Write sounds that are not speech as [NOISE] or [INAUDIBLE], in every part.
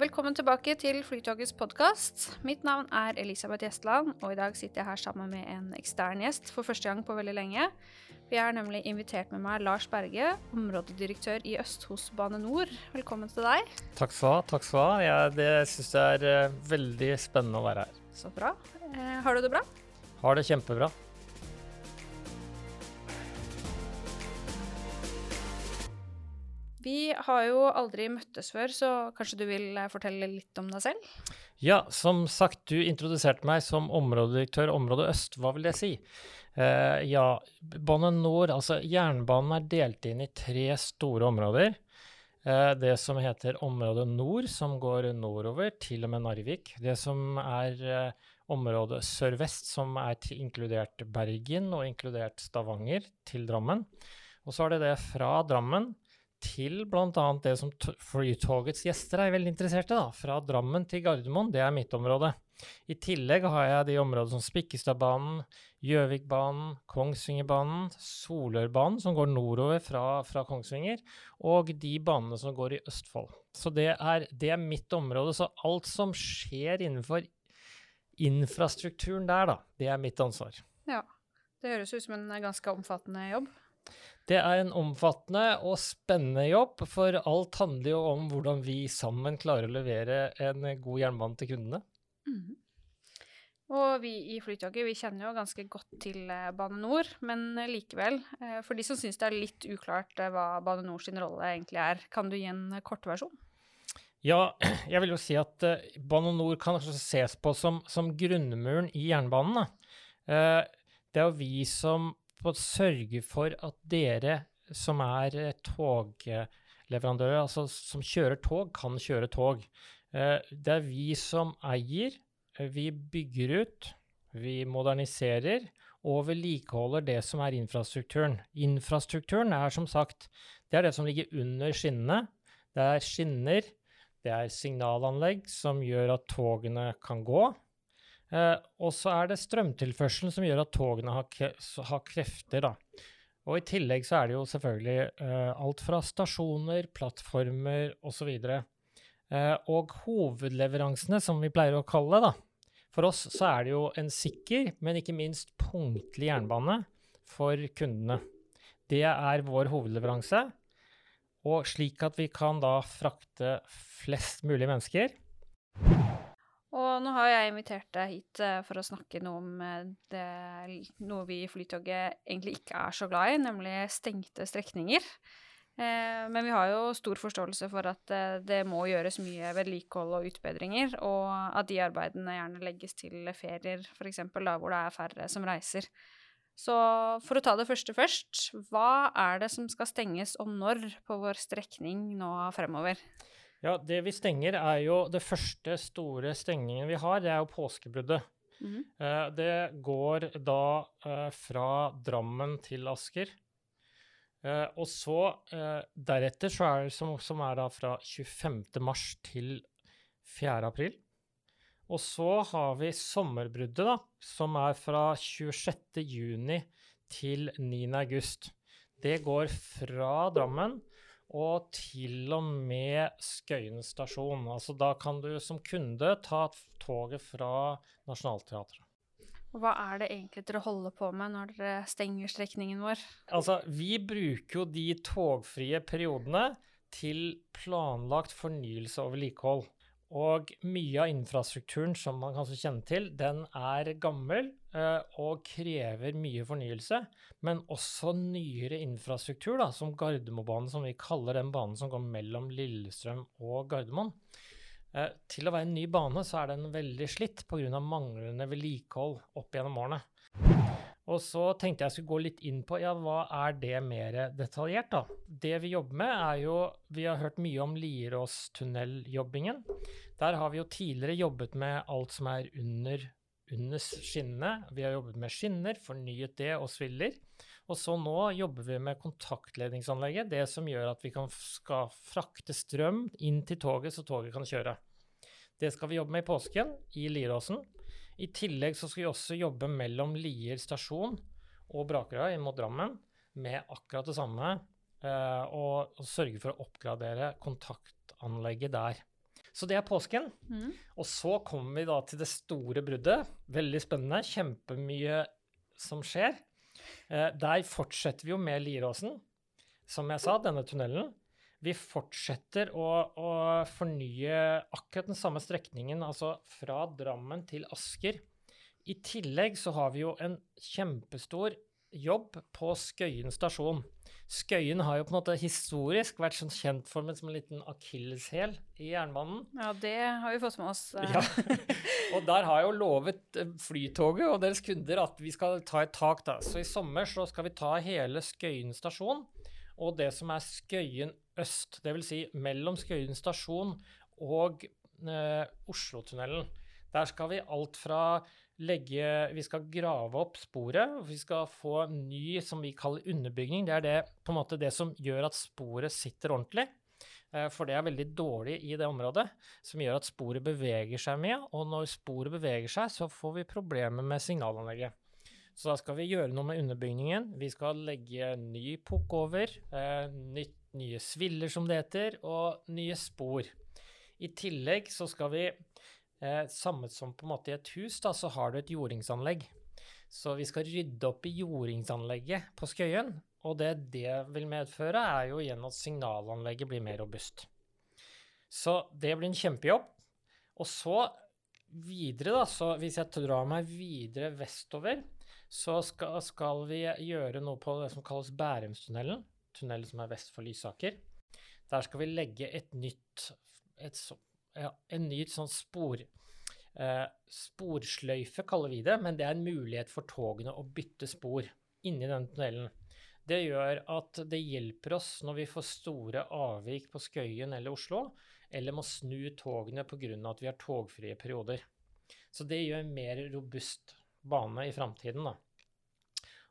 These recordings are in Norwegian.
Velkommen tilbake til Flytogets podkast. Mitt navn er Elisabeth Gjestland, og i dag sitter jeg her sammen med en ekstern gjest for første gang på veldig lenge. Vi har nemlig invitert med meg Lars Berge, områdedirektør i Øst hos Bane NOR. Velkommen til deg. Takk skal du ha. takk skal du ha. Jeg, det syns jeg er uh, veldig spennende å være her. Så bra. Eh, har du det bra? Har det kjempebra. Vi har jo aldri møttes før, så kanskje du vil eh, fortelle litt om deg selv? Ja, som sagt, du introduserte meg som områdedirektør Område Øst. Hva vil det si? Uh, ja, Bane NOR, altså jernbanen er delt inn i tre store områder. Uh, det som heter Område Nord, som går nordover til og med Narvik. Det som er uh, sør-vest, som er inkludert Bergen og inkludert Stavanger, til Drammen. Og så er det det fra Drammen til bl.a. det som Flytogets gjester er veldig interessert i, da. Fra Drammen til Gardermoen, det er mitt område. I tillegg har jeg de områdene som Spikkestadbanen, Gjøvikbanen, Kongsvingerbanen, Solørbanen, som går nordover fra, fra, Kongsvinger, og de banene som går i Østfold. Så det er, det er mitt område. Så alt som skjer innenfor infrastrukturen der, da, det er mitt ansvar. Ja. Det høres ut som en ganske omfattende jobb. Det er en omfattende og spennende jobb, for alt handler jo om hvordan vi sammen klarer å levere en god jernbane til kundene. Mm. Og vi i Flytoget vi kjenner jo ganske godt til eh, Bane NOR, men likevel, eh, for de som syns det er litt uklart eh, hva Bane NOR sin rolle egentlig er, kan du gi en kortversjon? Ja, [CLEARS THROAT] jeg vil jo si at Bane NOR kan også ses på som, som grunnmuren i jernbanen. Det er jo vi som på å sørge for at dere som er eh, togleverandører, altså som kjører tog, kan kjøre tog. Eh, det er vi som eier. Eh, vi bygger ut, vi moderniserer og vedlikeholder det som er infrastrukturen. Infrastrukturen er som sagt det er det som ligger under skinnene. Det er skinner, det er signalanlegg som gjør at togene kan gå. Eh, og så er det strømtilførselen som gjør at togene har, har krefter. Da. Og i tillegg så er det jo selvfølgelig eh, alt fra stasjoner, plattformer osv. Eh, og hovedleveransene, som vi pleier å kalle det, da. For oss så er det jo en sikker, men ikke minst punktlig jernbane for kundene. Det er vår hovedleveranse. Og slik at vi kan da frakte flest mulig mennesker og nå har jeg invitert deg hit uh, for å snakke noe om uh, det, noe vi i Flytoget egentlig ikke er så glad i, nemlig stengte strekninger. Uh, men vi har jo stor forståelse for at det må gjøres mye vedlikehold og utbedringer, og at de arbeidene gjerne legges til ferier, f.eks. da hvor det er færre som reiser. Så for å ta det første først, hva er det som skal stenges og når på vår strekning nå fremover? Ja, det vi stenger, er jo Det første store stengningen vi har, det er jo påskebruddet. Mm -hmm. uh, det går da uh, fra Drammen til Asker. Uh, og så deretter så er det som, som, er da fra 25. mars til 4. april. Og så har vi sommerbruddet, da, som er fra 26. juni til 9. august. Det går fra Drammen og til og med Skøyen stasjon. Altså, da kan du som kunde ta toget fra Nationaltheatret. Hva er det egentlig dere holder på med når dere stenger strekningen vår? Altså, vi bruker jo de togfrie periodene til planlagt fornyelse og vedlikehold. Og mye av infrastrukturen som man kanskje kjenner til, den er gammel eh, og krever mye fornyelse. Men også nyere infrastruktur, da, som Gardermobanen, som vi kaller den banen som går mellom Lillestrøm og Gardermoen. Eh, til å være en ny bane så er den veldig slitt pga. manglende vedlikehold opp gjennom årene. Og så tenkte jeg skulle gå litt inn på ja, hva er det mer detaljert, da. Det vi jobber med, er jo Vi har hørt mye om Lieråstunneljobbingen. Der har vi jo tidligere jobbet med alt som er under, under skinnene. Vi har jobbet med skinner, fornyet det og sviller. Og så nå jobber vi med kontaktledningsanlegget, det som gjør at vi kan, skal frakte strøm inn til toget, så toget kan kjøre. Det skal vi jobbe med i påsken i Lieråsen. I tillegg så skal vi også jobbe mellom Lier stasjon og Brakerøy mot Drammen med akkurat det samme, eh, og, og sørge for å oppgradere kontaktanlegget der. Så det er påsken. Mm. Og så kommer vi da til det store bruddet. Veldig spennende. Kjempemye som skjer. Eh, der fortsetter vi jo med Lieråsen, som jeg sa, denne tunnelen. Vi fortsetter å, å fornye akkurat den samme strekningen, altså fra Drammen til Asker. I tillegg så har vi jo en kjempestor jobb på Skøyen stasjon. Skøyen har jo på en måte historisk vært sånn kjent for som en liten akilleshæl i jernbanen. Ja, det har vi fått med oss. eh. Ja. Og der har jeg jo lovet eh, Flytoget og deres kunder at vi skal ta et tak da. Så i sommer så skal vi ta hele Skøyen stasjon og det som er Skøyen øst. Vil si mellom Skøyen stasjon og eh, Oslotunnelen. Der skal vi alt fra legge Vi skal grave opp sporet. Vi skal få ny, som vi kaller underbygning. Det er det, på en måte det som gjør at sporet sitter ordentlig. Eh, For det er veldig dårlig i det området, som gjør at sporet beveger seg mye. Og når sporet beveger seg, så får vi problemer med signalanlegget. Så da skal vi gjøre noe med underbygningen. Vi skal legge ny pukk over, eh, nytt, nye sviller som det heter, og nye spor. I tillegg så skal vi, eh, samme som på en måte i et hus, da, så har du et jordingsanlegg. Så vi skal rydde opp i jordingsanlegget på Skøyen, og det det vil medføre, er jo igjen at signalanlegget blir mer robust. Så det blir en kjempejobb. Og så videre, da, så hvis jeg drar meg videre vestover, så skal, skal vi gjøre noe på det som kalles Bærumstunnelen, tunnelen som er vest for Lysaker. Der skal vi legge et nytt, et, ja, en ny sånn spor, eh, sporsløyfe, kaller vi det, men det er en mulighet for togene å bytte spor inni den tunnelen. Det gjør at det hjelper oss når vi får store avvik på Skøyen eller Oslo, eller må snu togene pga. at vi har togfrie perioder. Så det gjør en mer robust bane i framtiden, da.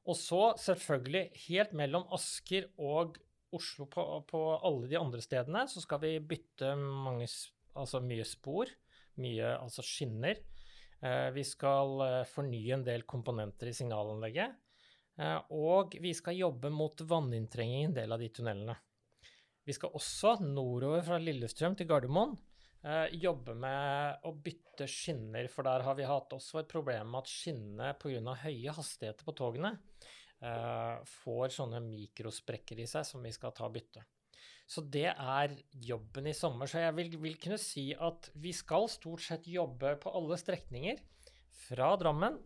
Og så selvfølgelig, helt mellom Asker og Oslo på, på alle de andre stedene, så skal vi bytte mange, altså mye spor, mye altså skinner. Eh, vi skal eh, fornye en del komponenter i signalanlegget. Eh, og vi skal jobbe mot vanninntrenging i en del av de tunnelene. Vi skal også nordover fra Lillestrøm til Gardermoen eh, jobbe med å bytte skinner, for der har vi hatt også et problem med at skinnene pga. høye hastigheter på togene uh, får sånne mikrosprekker i seg som vi skal ta og bytte. Så det er jobben i sommer. Så jeg vil, vil kunne si at vi skal stort sett jobbe på alle strekninger fra Drammen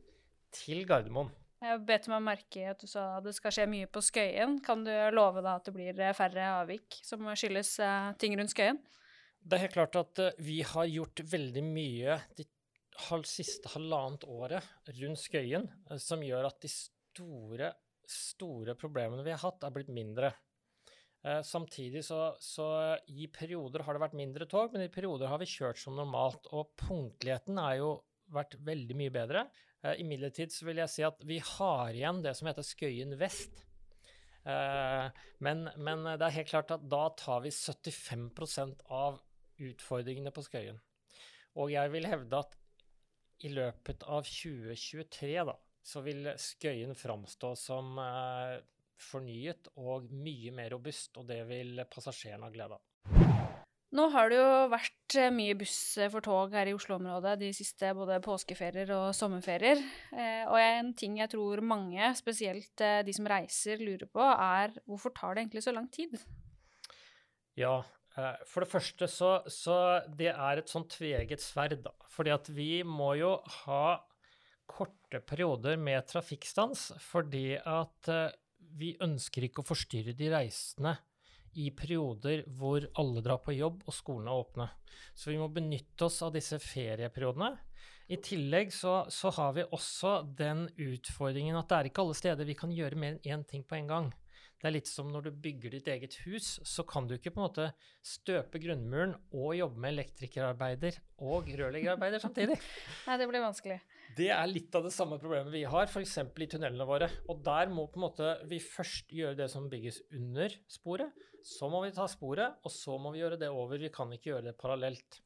til Gardermoen. Jeg bet meg merke i at du sa det skal skje mye på Skøyen. Kan du love da at det blir færre avvik som skyldes eh, ting rundt Skøyen? Det er helt klart at eh, vi har gjort veldig mye de siste halvannet året rundt Skøyen, eh, som gjør at de store, store problemene vi har hatt, er blitt mindre. Eh, samtidig så, så i perioder har det vært mindre tog, men i perioder har vi kjørt som normalt. Og punktligheten har jo vært veldig mye bedre. Eh, Imidlertid så vil jeg si at vi har igjen det som heter Skøyen vest. Eh, men, men det er helt klart at da tar vi 75% av utfordringene på Skøyen. Og jeg vil hevde at i løpet av 2023 da, så vil Skøyen framstå som eh, fornyet og mye mer robust, og det vil passasjerene ha glede av. Nå har det jo vært eh, mye buss eh, for tog her i Oslo-området de siste både påskeferier og sommerferier. Eh, og en ting jeg tror mange, spesielt eh, de som reiser, lurer på, er hvorfor tar det egentlig så lang tid? Ja, for det første så, så det er et sånn tveget sverd, da. Fordi at vi må jo ha korte perioder med trafikkstans, fordi at eh, vi ønsker ikke å forstyrre de reisende i perioder hvor alle drar på jobb og skolene er åpne. Så vi må benytte oss av disse ferieperiodene. I tillegg så, så har vi også den utfordringen at det er ikke alle steder vi kan gjøre mer enn én ting på en gang. Det er litt som når du bygger ditt eget hus, så kan du ikke på en måte støpe grunnmuren og jobbe med elektrikerarbeider og rørleggerarbeider samtidig. [LAUGHS] Nei, det blir vanskelig. Det er litt av det samme problemet vi har, f.eks. i tunnelene våre. Og der må på en måte vi først gjøre det som bygges under sporet. Så må vi ta sporet, og så må vi gjøre det over. Vi kan ikke gjøre det parallelt.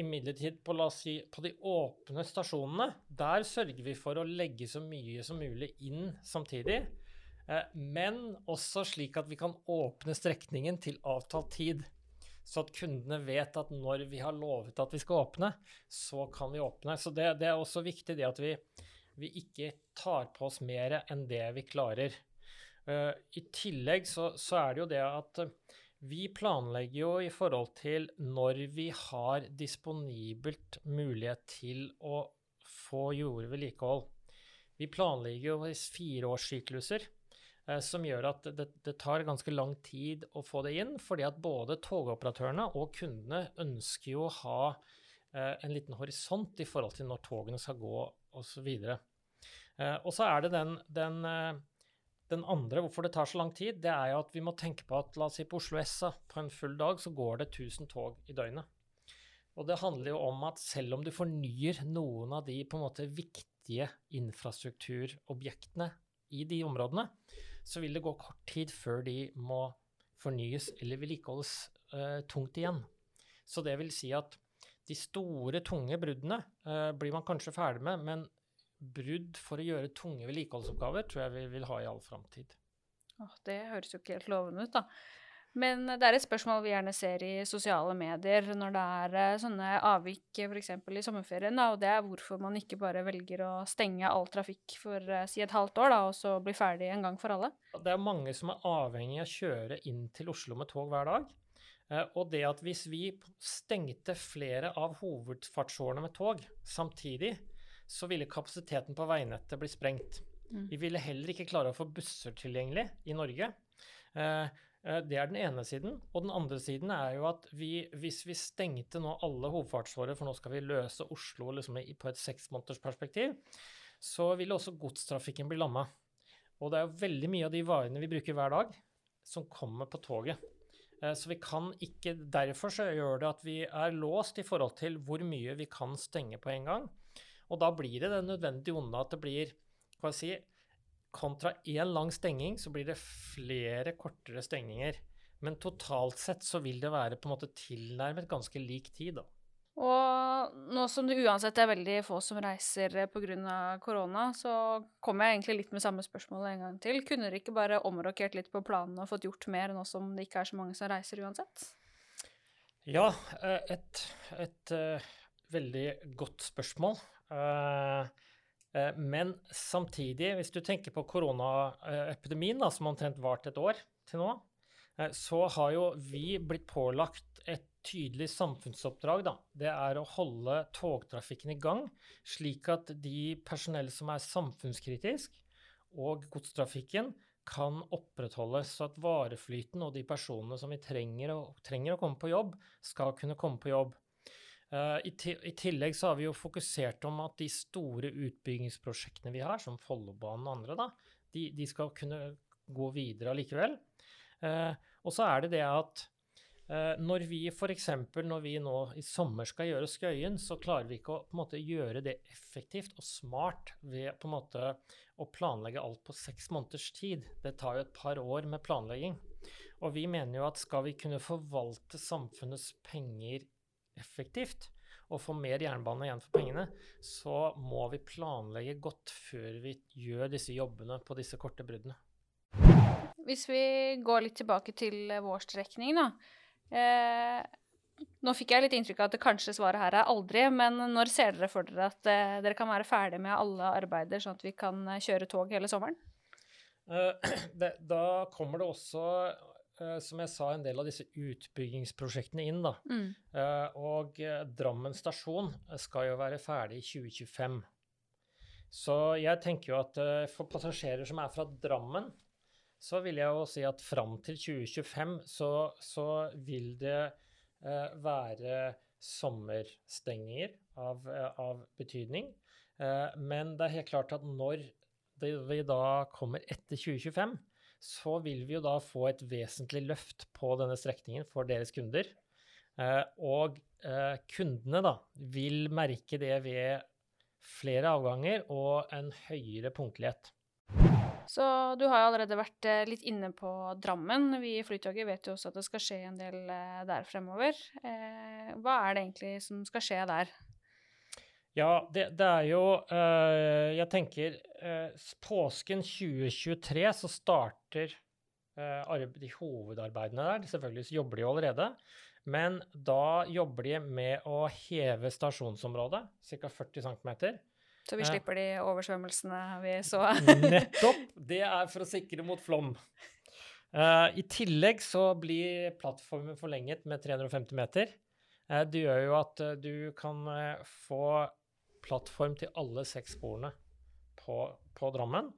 Imidlertid på, si, på de åpne stasjonene, der sørger vi for å legge så mye som mulig inn samtidig. Eh, men også slik at vi kan åpne strekningen til avtalt tid så at kundene vet at når vi har lovet at vi skal åpne, så kan vi åpne. Så det, det er også viktig det at vi, vi, ikke tar på oss mer enn det vi klarer. Uh, I tillegg så, så, er det jo det at vi planlegger jo i forhold til når vi har disponibelt mulighet til å få jordvedlikehold. Vi planlegger jo i fireårssykluser. Eh, som gjør at det, det, tar ganske lang tid å få det inn, fordi at både togoperatørene og kundene ønsker jo å ha eh, en liten horisont i forhold til når togene skal gå osv. Eh, og så er det den, den, den, andre, hvorfor det tar så lang tid, det er jo at vi må tenke på at la oss si på Oslo S på en full dag så går det 1000 tog i døgnet. Og det handler jo om at selv om du fornyer noen av de på en måte viktige infrastrukturobjektene i de områdene, så vil det gå kort tid før de må fornyes eller vedlikeholdes uh, tungt igjen. Så det vil si at de store, tunge bruddene uh, blir man kanskje ferdig med, men brudd for å gjøre tunge vedlikeholdsoppgaver tror jeg vi vil ha i all framtid. Det høres jo ikke helt lovende ut, da. Men det er et spørsmål vi gjerne ser i sosiale medier når det er eh, sånne avvik f.eks. i sommerferien, og det er hvorfor man ikke bare velger å stenge all trafikk for eh, si et halvt år, da, og så bli ferdig en gang for alle. Det er mange som er avhengig av å kjøre inn til Oslo med tog hver dag. Eh, og det at hvis vi stengte flere av hovedfartsårene med tog samtidig, så ville kapasiteten på veinettet bli sprengt. Mm. Vi ville heller ikke klare å få busser tilgjengelig i Norge. Eh, det er den ene siden. Og den andre siden er jo at vi, hvis vi stengte nå alle hovedfartsårer, for nå skal vi løse Oslo liksom på et seksmånedersperspektiv, så ville også godstrafikken bli lamma. Og det er jo veldig mye av de varene vi bruker hver dag, som kommer på toget. Eh, så vi kan ikke Derfor så gjør det at vi er låst i forhold til hvor mye vi kan stenge på en gang. Og da blir det det nødvendige onde at det blir hva jeg si, kontra én lang stenging, så blir det flere kortere stengninger. Men totalt sett så vil det være på en måte tilnærmet ganske lik tid, da. Og nå som det uansett er veldig få som reiser pga. korona, så kommer jeg egentlig litt med samme spørsmål en gang til. Kunne dere ikke bare omrokert litt på planene og fått gjort mer nå som det ikke er så mange som reiser uansett? Ja, eh, et, et, eh, veldig godt spørsmål. Uh, men samtidig, hvis du tenker på koronaepidemien, som omtrent varte et år til nå, eh, så har jo vi blitt pålagt et tydelig samfunnsoppdrag. Da. Det er å holde togtrafikken i gang, slik at de personell som er samfunnskritisk, og godstrafikken kan opprettholdes, så at vareflyten og de personene som vi trenger, trenger å komme på jobb, skal kunne komme på jobb. Uh, i, tillegg så har vi jo fokusert om at de store utbyggingsprosjektene vi har, som Follobanen og andre, da, de, de, skal kunne gå videre allikevel. Uh, og så er det det at uh, når vi f.eks. når vi nå i sommer skal gjøre Skøyen, så klarer vi ikke å måte gjøre det effektivt og smart ved måte å planlegge alt på seks måneders tid. Det tar jo et par år med planlegging. Og vi mener jo at skal vi kunne forvalte samfunnets penger effektivt og få mer jernbane igjen for pengene, så må vi planlegge godt før vi gjør disse jobbene på disse korte bruddene. Hvis vi går litt tilbake til vår strekning, da. Eh, nå fikk jeg litt inntrykk av at det kanskje svaret her er aldri, men når ser dere for dere at eh, dere kan være ferdig med alle arbeider, sånn at vi kan eh, kjøre tog hele sommeren? Eh, [CLEARS THROAT] det, da kommer det også som jeg sa, en del av disse utbyggingsprosjektene inn. da. Mm. Uh, og uh, Drammen stasjon skal jo være ferdig i 2025. Så jeg tenker jo at for passasjerer som er fra Drammen, så vil jeg jo si at fram til 2025 så, så vil det være sommerstenginger av, av betydning. men det er helt klart at når det, vi da kommer etter 2025, så vil vi jo da få et vesentlig løft på denne strekningen for deres kunder. Eh, og eh, kundene da vil merke det ved flere avganger og en høyere punktlighet. Så du har jo allerede vært eh, litt inne på Drammen. Vi i Flytoget vet jo også at det skal skje en del der fremover. Eh, hva er det egentlig som skal skje der? Ja, det, det er jo Jeg tenker påsken 2023 så starter øh, de hovedarbeidene der. Selvfølgelig jobber de jo allerede. Men da jobber de med å heve stasjonsområdet, ca. 40 cm. Så vi slipper de oversvømmelsene vi så. [LAUGHS] Nettopp! [LAUGHS] Det er for å sikre mot flom. Uh, I tillegg så blir plattformen forlenget med 350 meter. Det gjør jo at du kan få plattform til alle seks sporene på, på Drammen.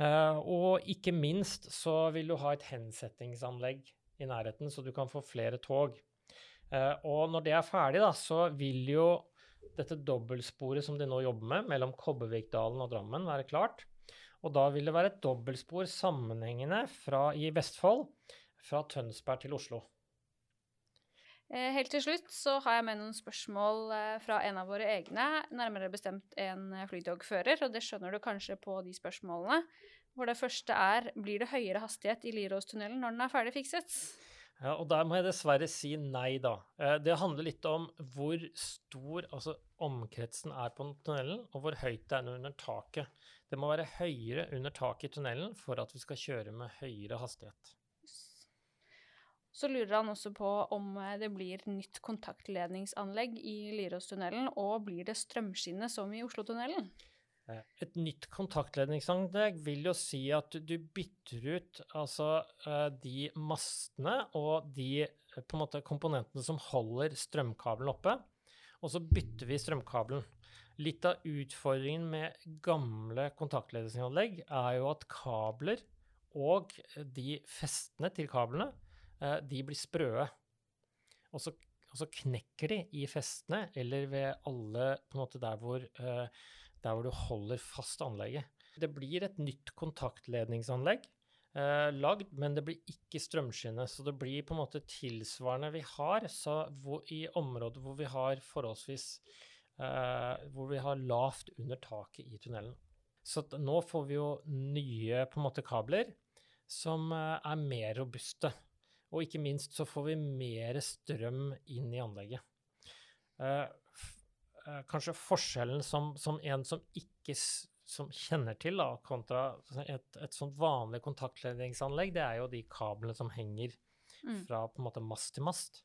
Og ikke minst så vil du ha et hensettingsanlegg i nærheten, så du kan få flere tog. og når det er ferdig, da, så vil jo dette dobbeltsporet som de nå jobber med, mellom Kobbervikdalen og Drammen, være klart. Og da vil det være et dobbeltspor sammenhengende fra, i Vestfold fra Tønsberg til Oslo. Eh, helt til slutt så har jeg med noen spørsmål eh, fra en av våre egne, nærmere bestemt en eh, flytogfører, og det skjønner du kanskje på de spørsmålene. Hvor det første er blir det høyere hastighet i Liråstunnelen når den er ferdig fikset? Ja, og der må jeg dessverre si nei, da. Det handler litt om hvor stor altså omkretsen er på tunnelen, og hvor høyt det er under taket. Det må være høyere under taket i tunnelen for at vi skal kjøre med høyere hastighet. Så lurer han også på om eh, det blir nytt kontaktledningsanlegg i Liråstunnelen, og blir det strømskinne som i Oslotunnelen? Eh, et nytt kontaktledningsanlegg vil jo si at du bytter ut altså eh, de mastene og de måte komponentene som holder strømkabelen oppe, og så bytter vi strømkabelen. Litt av utfordringen med gamle kontaktledningsanlegg er jo at kabler og de festene til kablene, de blir sprøe. Og så, og så knekker de i festene eller ved alle på en måte der hvor der hvor du holder fast anlegget. Det blir et nytt kontaktledningsanlegg eh, lagd, men det blir ikke strømskinne. Så det blir på en måte tilsvarende vi har hvor, i områder hvor vi har forholdsvis eh, Hvor vi har lavt under taket i tunnelen. Så nå får vi jo nye på en måte kabler som eh, er mer robuste. Og ikke minst så får vi mer strøm inn i anlegget. Eh, Eh, kanskje forskjellen som, som, en som ikke som kjenner til, da, kontra et, et sånt vanlig kontaktledningsanlegg, det er jo de kablene som henger mm. fra på en måte mast til mast.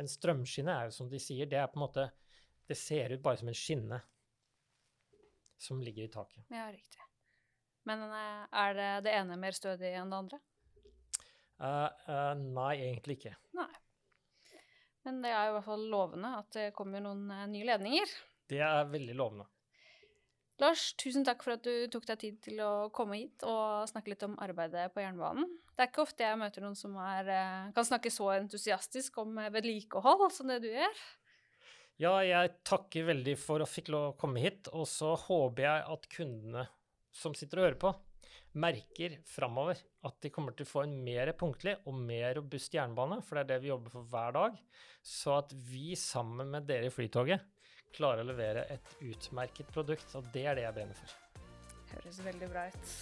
En strømskinne er jo som de sier, det er på en måte Det ser ut bare som en skinne som ligger i taket. Ja, riktig. Men eh, er det det ene mer stødig enn det andre? Uh, uh, nei, egentlig ikke. Nei. Men det er i hvert fall lovende at det kommer noen eh, nye ledninger. Det er veldig lovende. Lars, tusen takk for at du tok deg tid til å komme hit og snakke litt om arbeidet på jernbanen. Det er ikke ofte jeg møter noen som er, kan snakke så entusiastisk om eh, vedlikehold som det du gjør. Ja, jeg takker veldig for å fikk lov å komme hit, og så håper jeg at kundene som sitter og hører på, merker framover at de kommer til å få en mer punktlig og mer robust jernbane, for det er det vi jobber for hver dag, så at vi sammen med dere i Flytoget klarer å levere et utmerket produkt. Og det er det jeg brenner for. Høres veldig bra ut.